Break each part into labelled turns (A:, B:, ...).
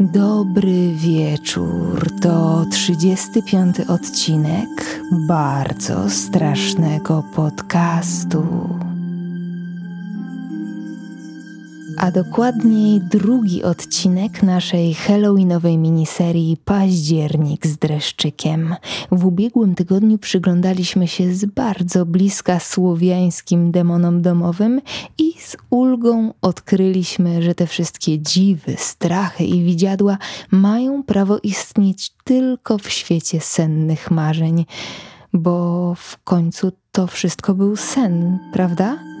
A: Dobry wieczór. To 35 odcinek bardzo strasznego podcastu. A dokładniej drugi odcinek naszej Halloweenowej miniserii Październik z dreszczykiem. W ubiegłym tygodniu przyglądaliśmy się z bardzo bliska słowiańskim demonom domowym i z ulgą odkryliśmy, że te wszystkie dziwy, strachy i widziadła mają prawo istnieć tylko w świecie sennych marzeń, bo w końcu to wszystko był sen, prawda?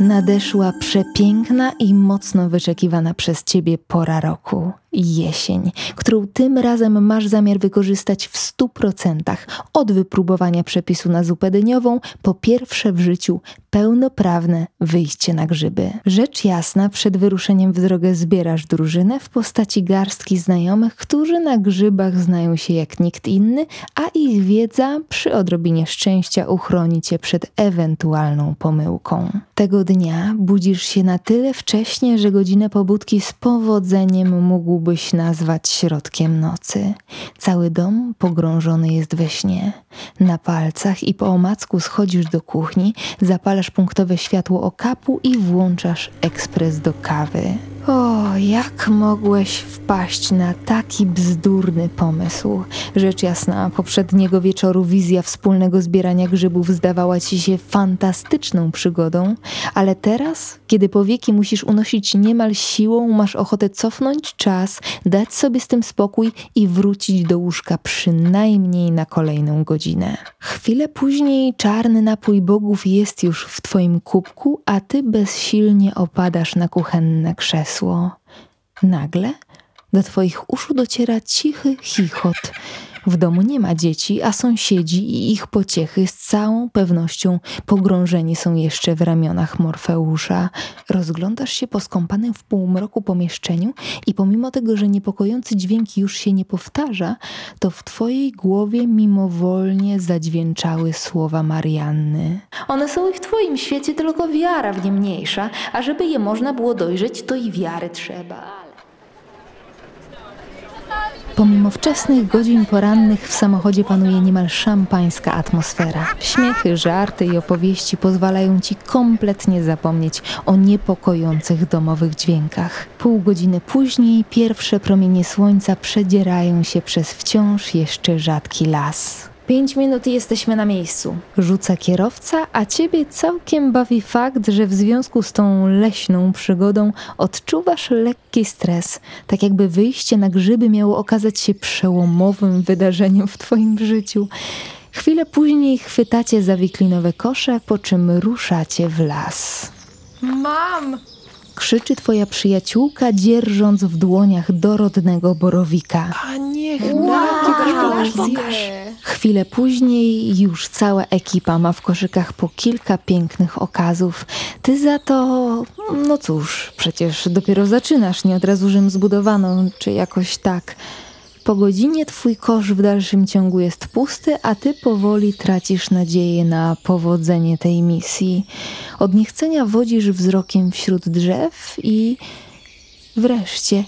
A: Nadeszła przepiękna i mocno wyczekiwana przez ciebie pora roku jesień, którą tym razem masz zamiar wykorzystać w stu procentach. Od wypróbowania przepisu na zupę dyniową po pierwsze w życiu pełnoprawne wyjście na grzyby. Rzecz jasna, przed wyruszeniem w drogę zbierasz drużynę w postaci garstki znajomych, którzy na grzybach znają się jak nikt inny, a ich wiedza przy odrobinie szczęścia uchroni cię przed ewentualną pomyłką. Tego dnia budzisz się na tyle wcześnie, że godzinę pobudki z powodzeniem mógłbyś nazwać środkiem nocy. Cały dom pogrążony jest we śnie. Na palcach i po omacku schodzisz do kuchni, zapalasz punktowe światło okapu i włączasz ekspres do kawy. O, jak mogłeś wpaść na taki bzdurny pomysł? Rzecz jasna, poprzedniego wieczoru wizja wspólnego zbierania grzybów zdawała ci się fantastyczną przygodą, ale teraz, kiedy powieki musisz unosić niemal siłą, masz ochotę cofnąć czas, dać sobie z tym spokój i wrócić do łóżka przynajmniej na kolejną godzinę. Chwilę później czarny napój bogów jest już w twoim kubku, a ty bezsilnie opadasz na kuchenne krzesło. Nagle do twoich uszu dociera cichy chichot. W domu nie ma dzieci, a sąsiedzi i ich pociechy z całą pewnością pogrążeni są jeszcze w ramionach Morfeusza. Rozglądasz się po skąpanym w półmroku pomieszczeniu i pomimo tego, że niepokojący dźwięk już się nie powtarza, to w twojej głowie mimowolnie zadźwięczały słowa Marianny. One są i w twoim świecie, tylko wiara w nie mniejsza, a żeby je można było dojrzeć, to i wiary trzeba. Pomimo wczesnych godzin porannych w samochodzie panuje niemal szampańska atmosfera. Śmiechy, żarty i opowieści pozwalają ci kompletnie zapomnieć o niepokojących domowych dźwiękach. Pół godziny później pierwsze promienie słońca przedzierają się przez wciąż jeszcze rzadki las. Pięć minut i jesteśmy na miejscu. Rzuca kierowca, a ciebie całkiem bawi fakt, że w związku z tą leśną przygodą odczuwasz lekki stres, tak jakby wyjście na grzyby miało okazać się przełomowym wydarzeniem w twoim życiu. Chwilę później chwytacie za wiklinowe kosze, po czym ruszacie w las.
B: Mam!
A: Krzyczy twoja przyjaciółka, dzierżąc w dłoniach dorodnego borowika.
B: A niech
A: Wow,
B: pokaż, pokaż, pokaż.
A: Chwilę później już cała ekipa ma w koszykach po kilka pięknych okazów. Ty za to, no cóż, przecież dopiero zaczynasz, nie od razu Rzym zbudowano, czy jakoś tak. Po godzinie twój kosz w dalszym ciągu jest pusty, a ty powoli tracisz nadzieję na powodzenie tej misji. Od niechcenia wodzisz wzrokiem wśród drzew i wreszcie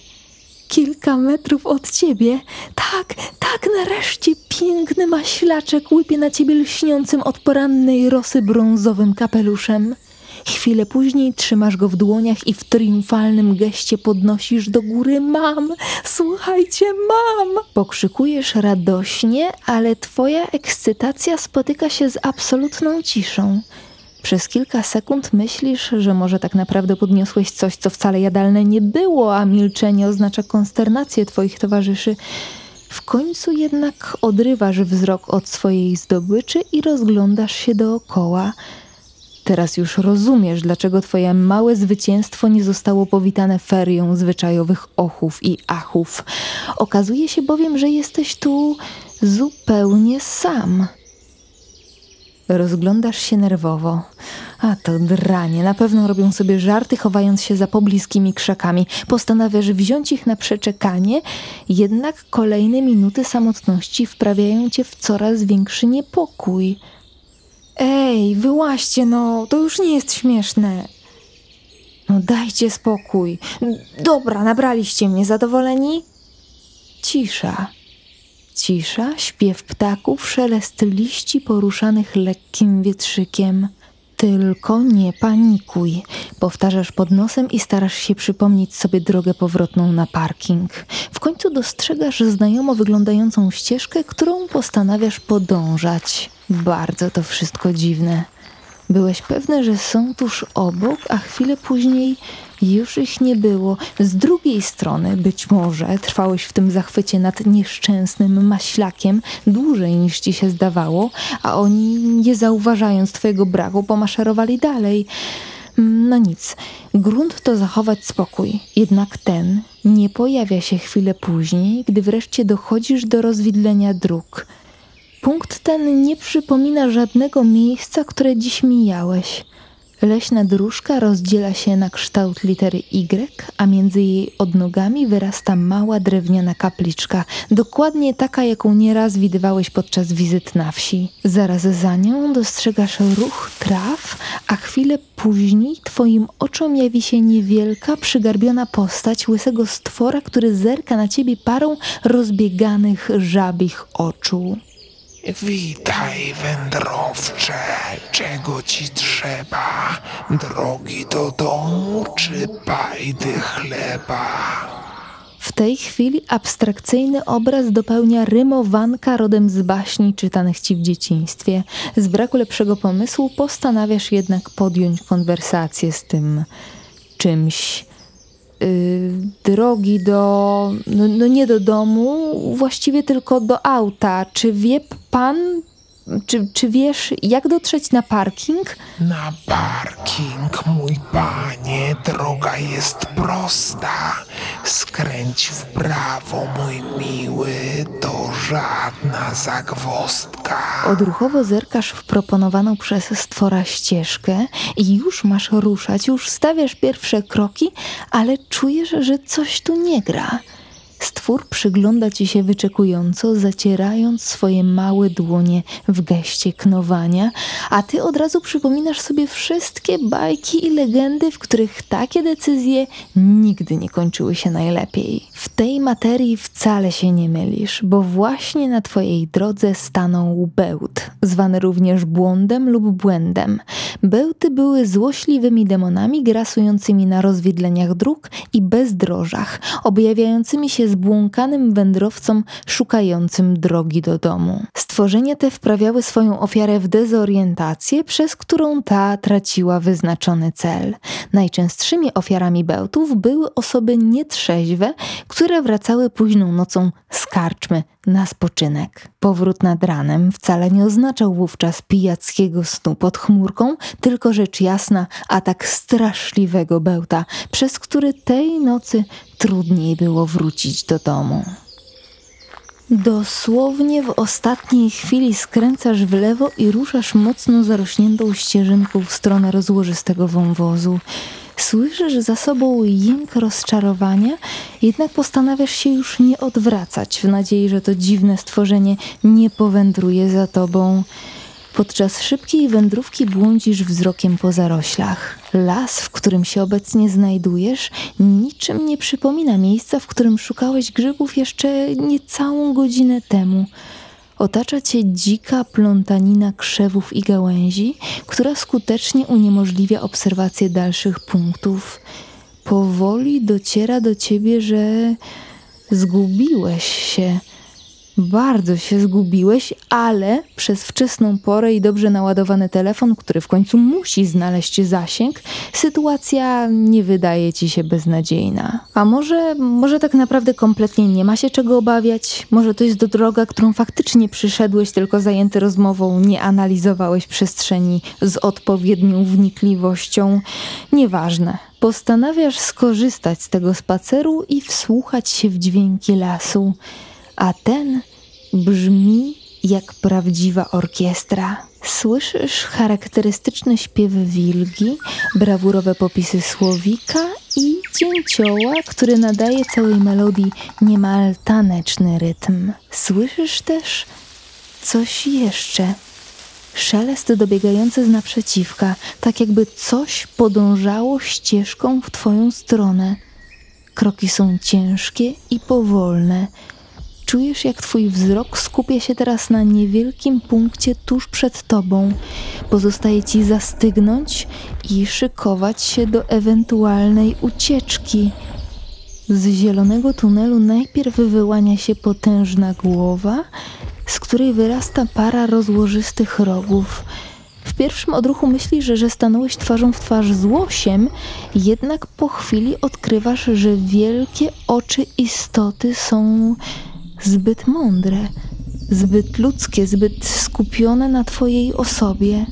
A: kilka metrów od ciebie. Tak, tak, nareszcie piękny maślaczek łypie na ciebie lśniącym od porannej rosy brązowym kapeluszem. Chwilę później trzymasz go w dłoniach i w triumfalnym geście podnosisz do góry. Mam! Słuchajcie, mam! Pokrzykujesz radośnie, ale twoja ekscytacja spotyka się z absolutną ciszą. Przez kilka sekund myślisz, że może tak naprawdę podniosłeś coś, co wcale jadalne nie było, a milczenie oznacza konsternację twoich towarzyszy. W końcu jednak odrywasz wzrok od swojej zdobyczy i rozglądasz się dookoła. Teraz już rozumiesz, dlaczego twoje małe zwycięstwo nie zostało powitane ferią zwyczajowych ochów i achów. Okazuje się bowiem, że jesteś tu zupełnie sam. Rozglądasz się nerwowo. A to dranie, na pewno robią sobie żarty, chowając się za pobliskimi krzakami. Postanawiasz wziąć ich na przeczekanie, jednak kolejne minuty samotności wprawiają cię w coraz większy niepokój. Ej, wyłaźcie no, to już nie jest śmieszne. No dajcie spokój. Dobra, nabraliście mnie zadowoleni? Cisza. Cisza, śpiew ptaków, szelest liści poruszanych lekkim wietrzykiem. Tylko nie panikuj. Powtarzasz pod nosem i starasz się przypomnieć sobie drogę powrotną na parking. W końcu dostrzegasz znajomo wyglądającą ścieżkę, którą postanawiasz podążać. Bardzo to wszystko dziwne. Byłeś pewny, że są tuż obok, a chwilę później już ich nie było. Z drugiej strony, być może, trwałeś w tym zachwycie nad nieszczęsnym maślakiem dłużej niż ci się zdawało, a oni, nie zauważając twojego braku, pomaszerowali dalej. No nic, grunt to zachować spokój, jednak ten nie pojawia się chwilę później, gdy wreszcie dochodzisz do rozwidlenia dróg. Punkt ten nie przypomina żadnego miejsca, które dziś mijałeś. Leśna dróżka rozdziela się na kształt litery Y, a między jej odnogami wyrasta mała drewniana kapliczka, dokładnie taka, jaką nieraz widywałeś podczas wizyt na wsi. Zaraz za nią dostrzegasz ruch traw, a chwilę później twoim oczom jawi się niewielka, przygarbiona postać łysego stwora, który zerka na ciebie parą rozbieganych żabich oczu.
C: Witaj, wędrowcze, czego ci trzeba? Drogi do domu czy bajdy chleba?
A: W tej chwili abstrakcyjny obraz dopełnia rymowanka rodem z baśni czytanych ci w dzieciństwie. Z braku lepszego pomysłu postanawiasz jednak podjąć konwersację z tym czymś. Yy, drogi do. No, no nie do domu, właściwie tylko do auta. Czy wie pan, czy, czy wiesz, jak dotrzeć na parking?
C: Na parking, mój panie, droga jest prosta. Skręć w prawo, mój miły, to żadna zagwozdka.
A: Odruchowo zerkasz w proponowaną przez stwora ścieżkę i już masz ruszać, już stawiasz pierwsze kroki, ale czujesz, że coś tu nie gra. Stwór przygląda ci się wyczekująco, zacierając swoje małe dłonie w geście knowania, a ty od razu przypominasz sobie wszystkie bajki i legendy, w których takie decyzje nigdy nie kończyły się najlepiej. W tej materii wcale się nie mylisz, bo właśnie na twojej drodze stanął bełt, zwany również błądem lub błędem. Bełty były złośliwymi demonami grasującymi na rozwidleniach dróg i bezdrożach, objawiającymi się zbłąkanym wędrowcom szukającym drogi do domu. Stworzenia te wprawiały swoją ofiarę w dezorientację, przez którą ta traciła wyznaczony cel. Najczęstszymi ofiarami bełtów były osoby nietrzeźwe, które wracały późną nocą z karczmy na spoczynek. Powrót nad ranem wcale nie oznaczał wówczas pijackiego snu pod chmurką, tylko rzecz jasna atak straszliwego bełta, przez który tej nocy trudniej było wrócić do domu. Dosłownie w ostatniej chwili skręcasz w lewo i ruszasz mocno zarośniętą ścieżynką w stronę rozłożystego wąwozu. Słyszysz za sobą jęk rozczarowania, jednak postanawiasz się już nie odwracać w nadziei, że to dziwne stworzenie nie powędruje za tobą. Podczas szybkiej wędrówki błądzisz wzrokiem po zaroślach. Las, w którym się obecnie znajdujesz, niczym nie przypomina miejsca, w którym szukałeś grzybów jeszcze niecałą godzinę temu. Otacza cię dzika plątanina krzewów i gałęzi, która skutecznie uniemożliwia obserwację dalszych punktów. Powoli dociera do ciebie, że zgubiłeś się bardzo się zgubiłeś, ale przez wczesną porę i dobrze naładowany telefon, który w końcu musi znaleźć zasięg, sytuacja nie wydaje ci się beznadziejna. A może, może tak naprawdę kompletnie nie ma się czego obawiać? Może to jest do droga, którą faktycznie przyszedłeś, tylko zajęty rozmową, nie analizowałeś przestrzeni z odpowiednią wnikliwością? Nieważne. Postanawiasz skorzystać z tego spaceru i wsłuchać się w dźwięki lasu a ten brzmi jak prawdziwa orkiestra. Słyszysz charakterystyczny śpiew wilgi, brawurowe popisy słowika i dzięcioła, który nadaje całej melodii niemal taneczny rytm. Słyszysz też coś jeszcze. Szelest dobiegający z naprzeciwka, tak jakby coś podążało ścieżką w twoją stronę. Kroki są ciężkie i powolne. Czujesz, jak twój wzrok skupia się teraz na niewielkim punkcie tuż przed tobą. Pozostaje ci zastygnąć i szykować się do ewentualnej ucieczki. Z zielonego tunelu najpierw wyłania się potężna głowa, z której wyrasta para rozłożystych rogów. W pierwszym odruchu myślisz, że stanąłeś twarzą w twarz z łosiem, jednak po chwili odkrywasz, że wielkie oczy istoty są zbyt mądre, zbyt ludzkie, zbyt skupione na twojej osobie.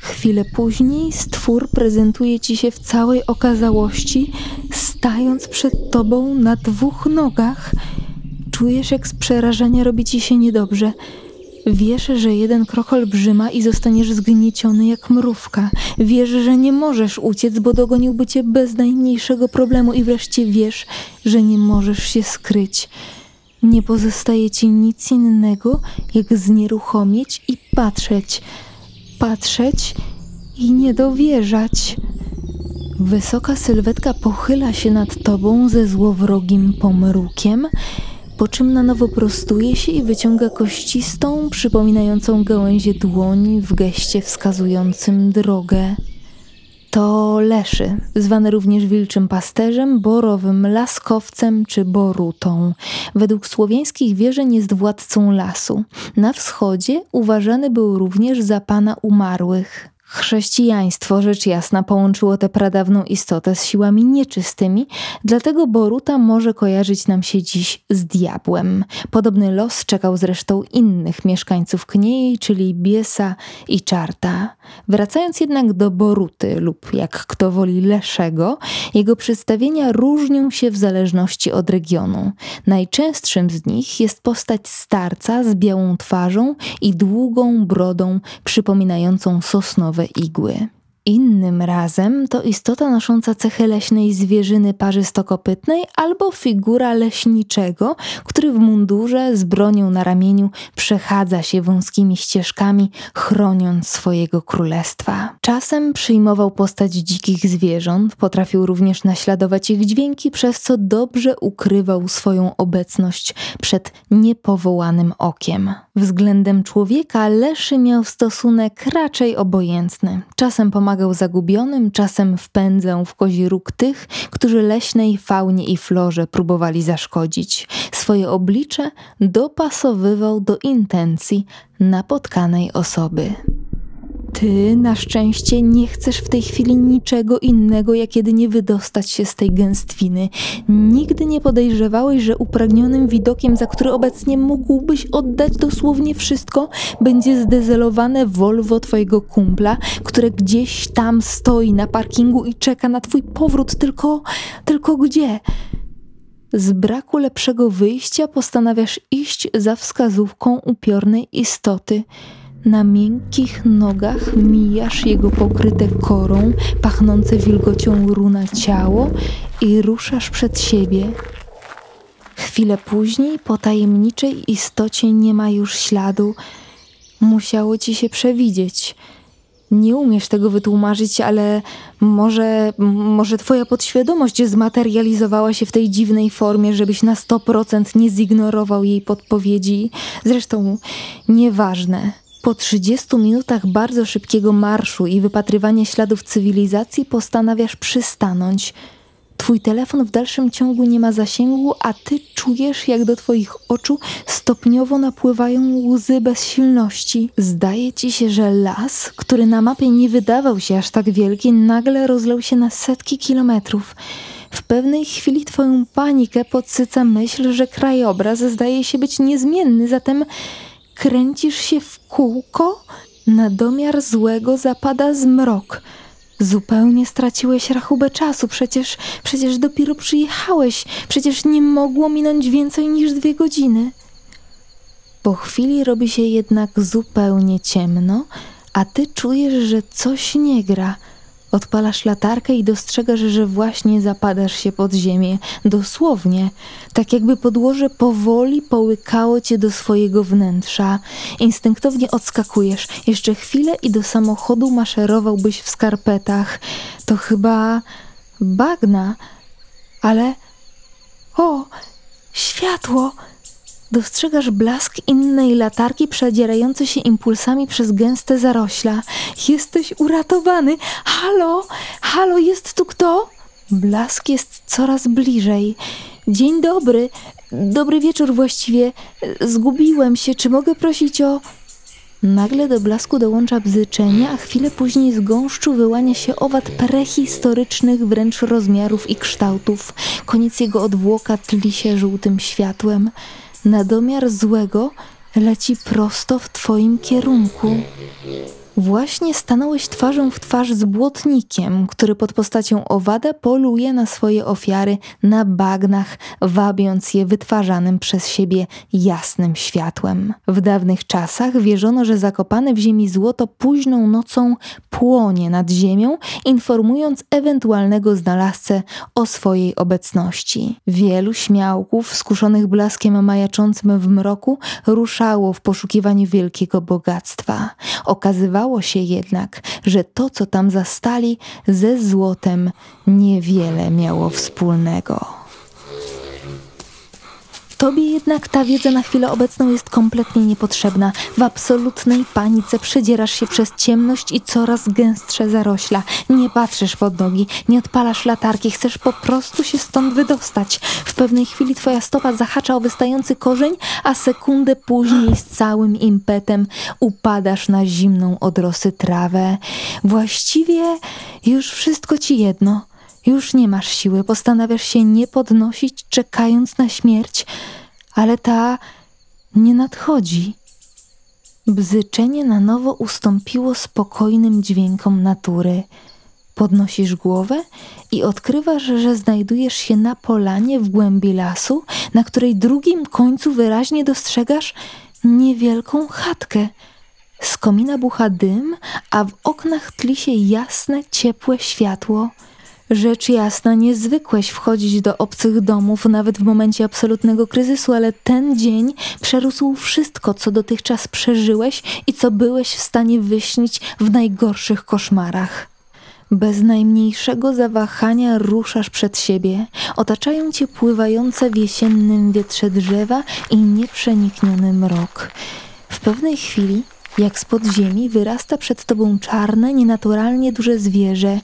A: Chwilę później stwór prezentuje ci się w całej okazałości, stając przed tobą na dwóch nogach. Czujesz, jak z przerażenia robi ci się niedobrze. Wiesz, że jeden krok olbrzyma i zostaniesz zgnieciony jak mrówka. Wiesz, że nie możesz uciec, bo dogoniłby cię bez najmniejszego problemu i wreszcie wiesz, że nie możesz się skryć. Nie pozostaje ci nic innego, jak znieruchomieć i patrzeć, patrzeć i nie dowierzać. Wysoka sylwetka pochyla się nad tobą ze złowrogim pomrukiem, po czym na nowo prostuje się i wyciąga kościstą, przypominającą gałęzie dłoń w geście wskazującym drogę. To leszy, zwany również wilczym pasterzem, borowym laskowcem czy borutą. Według słowiańskich wierzeń jest władcą lasu. Na wschodzie uważany był również za pana umarłych. Chrześcijaństwo, rzecz jasna, połączyło tę pradawną istotę z siłami nieczystymi, dlatego Boruta może kojarzyć nam się dziś z diabłem. Podobny los czekał zresztą innych mieszkańców Kniei, czyli Biesa i Czarta. Wracając jednak do Boruty lub jak kto woli Leszego, jego przedstawienia różnią się w zależności od regionu. Najczęstszym z nich jest postać starca z białą twarzą i długą brodą przypominającą sosnowe igły. Innym razem to istota nosząca cechy leśnej zwierzyny parzystokopytnej albo figura leśniczego, który w mundurze z bronią na ramieniu przechadza się wąskimi ścieżkami, chroniąc swojego królestwa. Czasem przyjmował postać dzikich zwierząt, potrafił również naśladować ich dźwięki, przez co dobrze ukrywał swoją obecność przed niepowołanym okiem. Względem człowieka Leszy miał stosunek raczej obojętny. Czasem pomagał zagubionym, czasem wpędzał w kozi róg tych, którzy leśnej faunie i florze próbowali zaszkodzić. Swoje oblicze dopasowywał do intencji napotkanej osoby. Ty na szczęście nie chcesz w tej chwili niczego innego, jak jedynie wydostać się z tej gęstwiny. Nigdy nie podejrzewałeś, że upragnionym widokiem, za który obecnie mógłbyś oddać dosłownie wszystko, będzie zdezelowane Volvo twojego kumpla, które gdzieś tam stoi na parkingu i czeka na twój powrót, tylko, tylko gdzie? Z braku lepszego wyjścia postanawiasz iść za wskazówką upiornej istoty – na miękkich nogach mijasz jego pokryte korą, pachnące wilgocią runa ciało i ruszasz przed siebie. Chwilę później po tajemniczej istocie nie ma już śladu. Musiało ci się przewidzieć. Nie umiesz tego wytłumaczyć, ale może, może twoja podświadomość zmaterializowała się w tej dziwnej formie, żebyś na 100% nie zignorował jej podpowiedzi. Zresztą nieważne. Po 30 minutach bardzo szybkiego marszu i wypatrywania śladów cywilizacji postanawiasz przystanąć. Twój telefon w dalszym ciągu nie ma zasięgu, a ty czujesz, jak do twoich oczu stopniowo napływają łzy bezsilności. Zdaje ci się, że las, który na mapie nie wydawał się aż tak wielki, nagle rozlał się na setki kilometrów. W pewnej chwili twoją panikę podsyca myśl, że krajobraz zdaje się być niezmienny, zatem kręcisz się w kółko, na domiar złego zapada zmrok. Zupełnie straciłeś rachubę czasu, przecież, przecież dopiero przyjechałeś, przecież nie mogło minąć więcej niż dwie godziny. Po chwili robi się jednak zupełnie ciemno, a ty czujesz, że coś nie gra. Odpalasz latarkę i dostrzegasz, że właśnie zapadasz się pod ziemię. Dosłownie. Tak jakby podłoże powoli połykało cię do swojego wnętrza. Instynktownie odskakujesz. Jeszcze chwilę i do samochodu maszerowałbyś w skarpetach. To chyba bagna. Ale... O! Światło! Dostrzegasz blask innej latarki przedzierający się impulsami przez gęste zarośla. Jesteś uratowany! Halo! Halo, jest tu kto? Blask jest coraz bliżej. Dzień dobry. Dobry wieczór właściwie. Zgubiłem się. Czy mogę prosić o... Nagle do blasku dołącza bzyczenie, a chwilę później z gąszczu wyłania się owad prehistorycznych wręcz rozmiarów i kształtów. Koniec jego odwłoka tli się żółtym światłem na domiar złego leci prosto w twoim kierunku. Właśnie stanąłeś twarzą w twarz z błotnikiem, który pod postacią owada poluje na swoje ofiary na bagnach, wabiąc je wytwarzanym przez siebie jasnym światłem. W dawnych czasach wierzono, że zakopane w ziemi złoto późną nocą płonie nad ziemią, informując ewentualnego znalazcę o swojej obecności. Wielu śmiałków, skuszonych blaskiem majaczącym w mroku, ruszało w poszukiwaniu wielkiego bogactwa. Okazywało Okazało się jednak, że to, co tam zastali, ze złotem niewiele miało wspólnego. Tobie jednak ta wiedza na chwilę obecną jest kompletnie niepotrzebna. W absolutnej panice przedzierasz się przez ciemność i coraz gęstsze zarośla. Nie patrzysz pod nogi, nie odpalasz latarki, chcesz po prostu się stąd wydostać. W pewnej chwili twoja stopa zahacza o wystający korzeń, a sekundę później z całym impetem upadasz na zimną odrosy trawę. Właściwie już wszystko ci jedno. Już nie masz siły, postanawiasz się nie podnosić, czekając na śmierć, ale ta nie nadchodzi. Bzyczenie na nowo ustąpiło spokojnym dźwiękom natury. Podnosisz głowę i odkrywasz, że znajdujesz się na polanie w głębi lasu, na której drugim końcu wyraźnie dostrzegasz niewielką chatkę. Z komina bucha dym, a w oknach tli się jasne, ciepłe światło. Rzecz jasna, nie zwykłeś wchodzić do obcych domów nawet w momencie absolutnego kryzysu, ale ten dzień przerósł wszystko, co dotychczas przeżyłeś i co byłeś w stanie wyśnić w najgorszych koszmarach. Bez najmniejszego zawahania ruszasz przed siebie. Otaczają cię pływające w jesiennym wietrze drzewa i nieprzenikniony mrok. W pewnej chwili, jak spod ziemi, wyrasta przed tobą czarne, nienaturalnie duże zwierzę.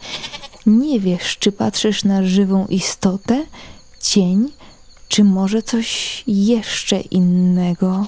A: Nie wiesz, czy patrzysz na żywą istotę, cień, czy może coś jeszcze innego.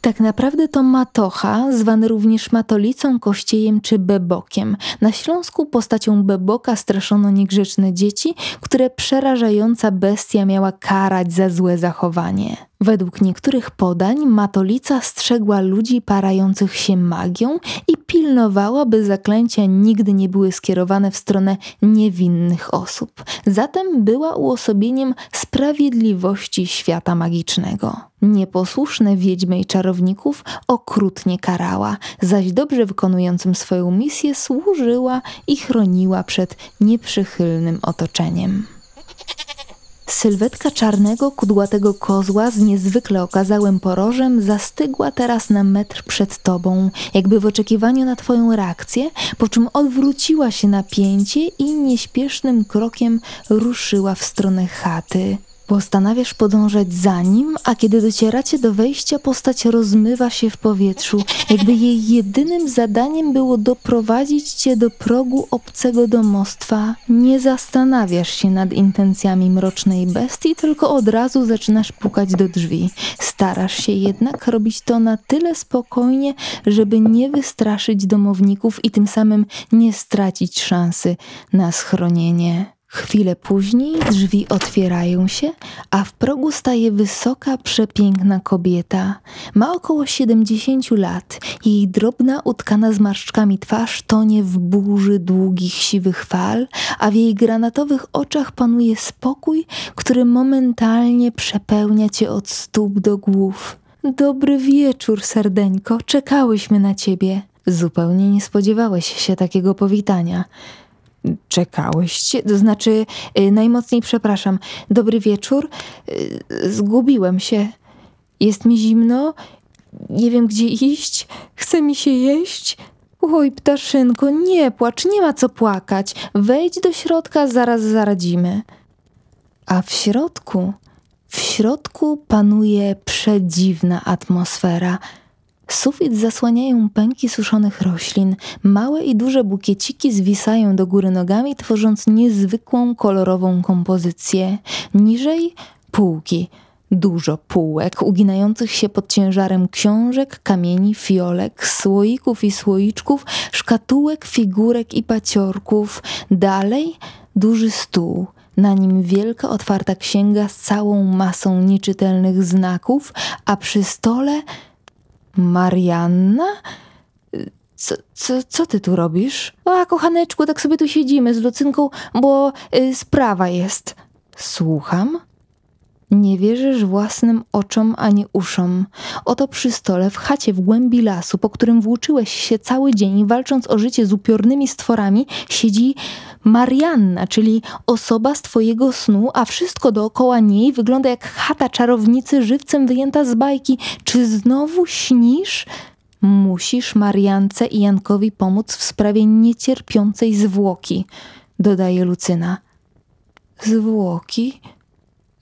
A: Tak naprawdę to matocha, zwany również matolicą, kościejem czy bebokiem. Na Śląsku postacią beboka straszono niegrzeczne dzieci, które przerażająca bestia miała karać za złe zachowanie. Według niektórych podań matolica strzegła ludzi parających się magią i pilnowała, by zaklęcia nigdy nie były skierowane w stronę niewinnych osób. Zatem była uosobieniem sprawiedliwości świata magicznego. Nieposłuszne wiedźmy i czarowników okrutnie karała, zaś dobrze wykonującym swoją misję służyła i chroniła przed nieprzychylnym otoczeniem. Sylwetka czarnego, kudłatego kozła z niezwykle okazałym porożem zastygła teraz na metr przed tobą, jakby w oczekiwaniu na twoją reakcję, po czym odwróciła się na pięcie i nieśpiesznym krokiem ruszyła w stronę chaty. Postanawiasz podążać za nim, a kiedy docieracie do wejścia, postać rozmywa się w powietrzu, jakby jej jedynym zadaniem było doprowadzić cię do progu obcego domostwa. Nie zastanawiasz się nad intencjami mrocznej bestii, tylko od razu zaczynasz pukać do drzwi. Starasz się jednak robić to na tyle spokojnie, żeby nie wystraszyć domowników i tym samym nie stracić szansy na schronienie. Chwilę później drzwi otwierają się, a w progu staje wysoka, przepiękna kobieta. Ma około 70 lat. Jej drobna, utkana zmarszczkami twarz tonie w burzy długich, siwych fal, a w jej granatowych oczach panuje spokój, który momentalnie przepełnia cię od stóp do głów. Dobry wieczór, serdeńko, czekałyśmy na ciebie. Zupełnie nie spodziewałeś się takiego powitania. Czekałyście? To znaczy, y, najmocniej przepraszam. Dobry wieczór. Y, Zgubiłem się. Jest mi zimno. Nie wiem, gdzie iść. Chce mi się jeść. Oj, ptaszynko, nie płacz, nie ma co płakać. Wejdź do środka, zaraz zaradzimy. A w środku, w środku panuje przedziwna atmosfera. Sufit zasłaniają pęki suszonych roślin. Małe i duże bukieciki zwisają do góry nogami, tworząc niezwykłą kolorową kompozycję. Niżej półki. Dużo półek, uginających się pod ciężarem książek, kamieni, fiolek, słoików i słoiczków, szkatułek, figurek i paciorków. Dalej duży stół. Na nim wielka otwarta księga z całą masą nieczytelnych znaków, a przy stole Marianna? Co, co, co ty tu robisz? A, kochaneczku, tak sobie tu siedzimy z Lucynką, bo y, sprawa jest. Słucham? Nie wierzysz własnym oczom ani uszom. Oto przy stole, w chacie w głębi lasu, po którym włóczyłeś się cały dzień, walcząc o życie z upiornymi stworami, siedzi Marianna, czyli osoba z twojego snu, a wszystko dookoła niej wygląda jak chata czarownicy żywcem wyjęta z bajki. Czy znowu śnisz? Musisz Mariance i Jankowi pomóc w sprawie niecierpiącej zwłoki, dodaje Lucyna. Zwłoki?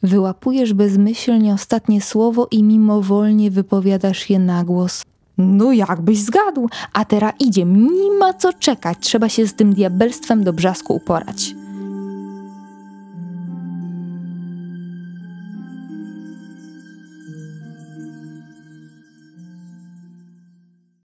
A: Wyłapujesz bezmyślnie ostatnie słowo i mimowolnie wypowiadasz je na głos. No jakbyś zgadł, a teraz idzie, nie ma co czekać, trzeba się z tym diabelstwem do brzasku uporać.